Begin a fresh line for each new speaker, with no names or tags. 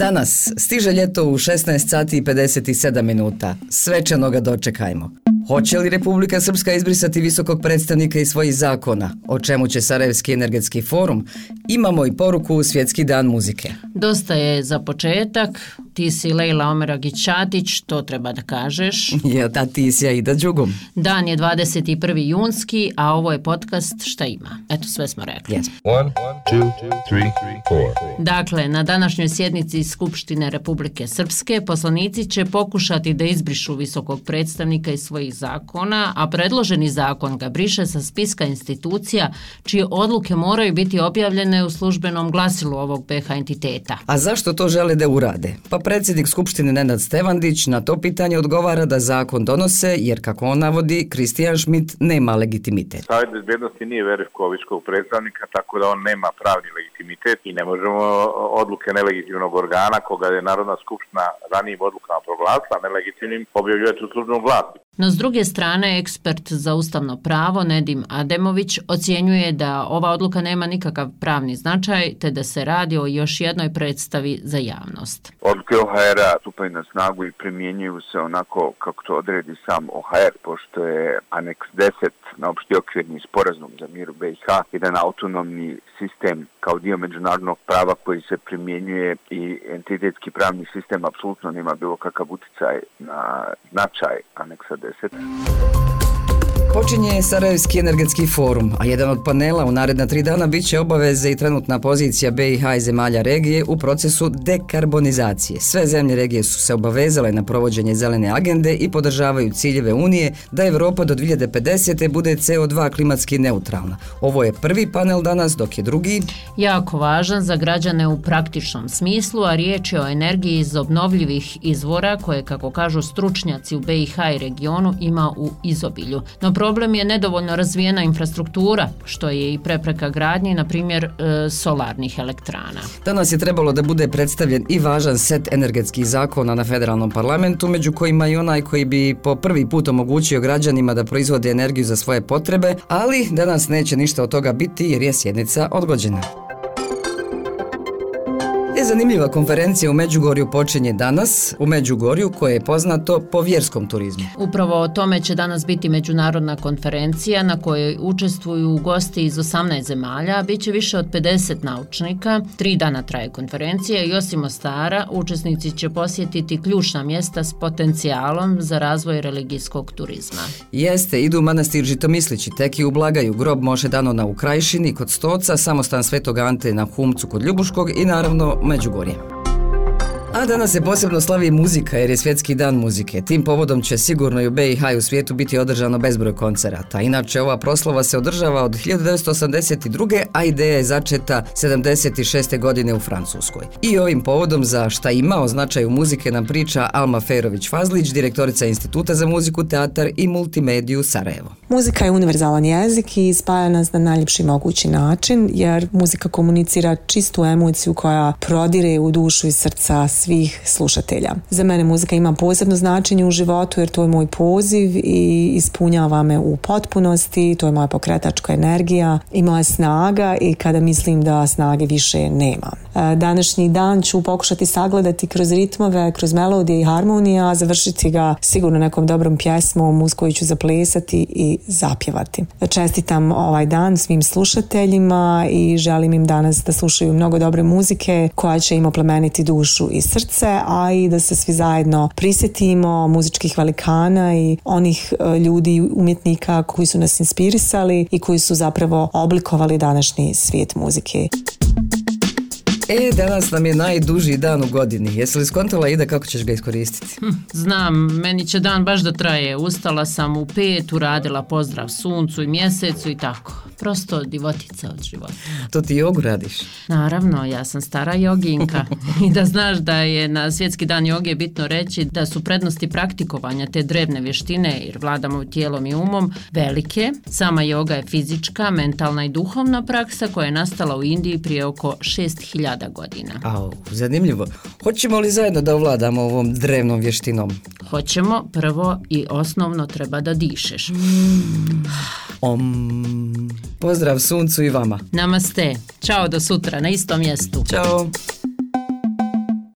Danas stiže ljeto u 16 sati i 57 minuta. Svečano ga dočekajmo. Hoće li Republika Srpska izbrisati visokog predstavnika iz svojih zakona? O čemu će Sarajevski energetski forum? Imamo i poruku u Svjetski dan muzike.
Dosta je za početak, ti si Lejla Omeragić-Čatić, to treba da kažeš.
Ja, a ti si Aida Đugum.
Dan je 21. junski, a ovo je podcast Šta ima. Eto, sve smo rekli.
Yes.
One, two, three, four.
Dakle, na današnjoj sjednici Skupštine Republike Srpske poslanici će pokušati da izbrišu visokog predstavnika iz svojih zakona, a predloženi zakon ga briše sa spiska institucija čije odluke moraju biti objavljene u službenom glasilu ovog BH entiteta.
A zašto to žele da urade? Pa predsjednik Skupštine Nenad Stevandić na to pitanje odgovara da zakon donose jer kako on navodi, Kristijan Schmidt nema legitimitet.
Savjet bezbjednosti nije verifiko viškog predstavnika, tako da on nema pravni legitimitet i ne možemo odluke nelegitimnog organa koga je Narodna skupština ranijim odlukama proglasila nelegitimnim objavljivati u službenom glasu.
No s druge strane, ekspert za ustavno pravo Nedim Ademović ocjenjuje da ova odluka nema nikakav pravni značaj te da se radi o još jednoj predstavi za javnost.
Odluke OHR-a stupaju na snagu i primjenjuju se onako kako to odredi sam OHR, pošto je aneks 10 na opšti okvirni sporazum za mir u BiH, jedan autonomni sistem kao dio međunarodnog prava koji se primjenjuje i entitetski pravni sistem apsolutno nema bilo kakav uticaj na značaj aneksa 10.
Počinje Sarajevski energetski forum, a jedan od panela u naredna tri dana bit će obaveze i trenutna pozicija BiH i zemalja regije u procesu dekarbonizacije. Sve zemlje regije su se obavezale na provođenje zelene agende i podržavaju ciljeve Unije da Evropa do 2050. bude CO2 klimatski neutralna. Ovo je prvi panel danas, dok je drugi...
Jako važan za građane u praktičnom smislu, a riječ je o energiji iz obnovljivih izvora koje, kako kažu stručnjaci u BiH i regionu, ima u izobilju. No problem je nedovoljno razvijena infrastruktura, što je i prepreka gradnji, na primjer e, solarnih elektrana.
Danas je trebalo da bude predstavljen i važan set energetskih zakona na federalnom parlamentu, među kojima i onaj koji bi po prvi put omogućio građanima da proizvode energiju za svoje potrebe, ali danas neće ništa od toga biti jer je sjednica odgođena. Zanimljiva konferencija u Međugorju počinje danas, u Međugorju koje je poznato po vjerskom turizmu.
Upravo o tome će danas biti međunarodna konferencija na kojoj učestvuju gosti iz 18 zemalja, a bit će više od 50 naučnika. Tri dana traje konferencija i osim Ostara, učesnici će posjetiti ključna mjesta s potencijalom za razvoj religijskog turizma.
Jeste, idu u manastir Žitomislići, teki u Blagaju, grob Moše Danona u Krajšini, kod Stoca, samostan Svetog Ante na Humcu kod Ljubuškog i naravno Medjugorje. A danas se posebno slavi muzika jer je svjetski dan muzike. Tim povodom će sigurno i u BiH u svijetu biti održano bezbroj koncerata. Inače, ova proslava se održava od 1982. a ideja je začeta 76. godine u Francuskoj. I ovim povodom za šta ima o značaju muzike nam priča Alma Ferović-Fazlić, direktorica Instituta za muziku, teatar i multimediju Sarajevo.
Muzika je univerzalan jezik i spaja nas na najljepši mogući način jer muzika komunicira čistu emociju koja prodire u dušu i srca svih slušatelja. Za mene muzika ima posebno značenje u životu jer to je moj poziv i ispunjava me u potpunosti, to je moja pokretačka energija i moja snaga i kada mislim da snage više nema. E, današnji dan ću pokušati sagledati kroz ritmove, kroz melodije i harmonije, a završiti ga sigurno nekom dobrom pjesmom uz koju ću zaplesati i zapjevati. Čestitam ovaj dan svim slušateljima i želim im danas da slušaju mnogo dobre muzike koja će im oplemeniti dušu i srce, a i da se svi zajedno prisjetimo muzičkih velikana i onih e, ljudi umjetnika koji su nas inspirisali i koji su zapravo oblikovali današnji svijet muzike.
E, danas nam je najduži dan u godini. Jesi li skontala Ida kako ćeš ga iskoristiti?
Hm, znam, meni će dan baš da traje. Ustala sam u pet, uradila pozdrav suncu i mjesecu i tako. Prosto divotica od života.
To ti jogu radiš?
Naravno, ja sam stara joginka. I da znaš da je na svjetski dan joge bitno reći da su prednosti praktikovanja te drevne vještine jer vladamo tijelom i umom velike. Sama joga je fizička, mentalna i duhovna praksa koja je nastala u Indiji prije oko 6000 godina.
Au, zanimljivo. Hoćemo li zajedno da ovladamo ovom drevnom vještinom?
Hoćemo, prvo i osnovno treba da dišeš.
Om. Pozdrav suncu i vama.
Namaste. Ćao do sutra na istom mjestu.
Ćao.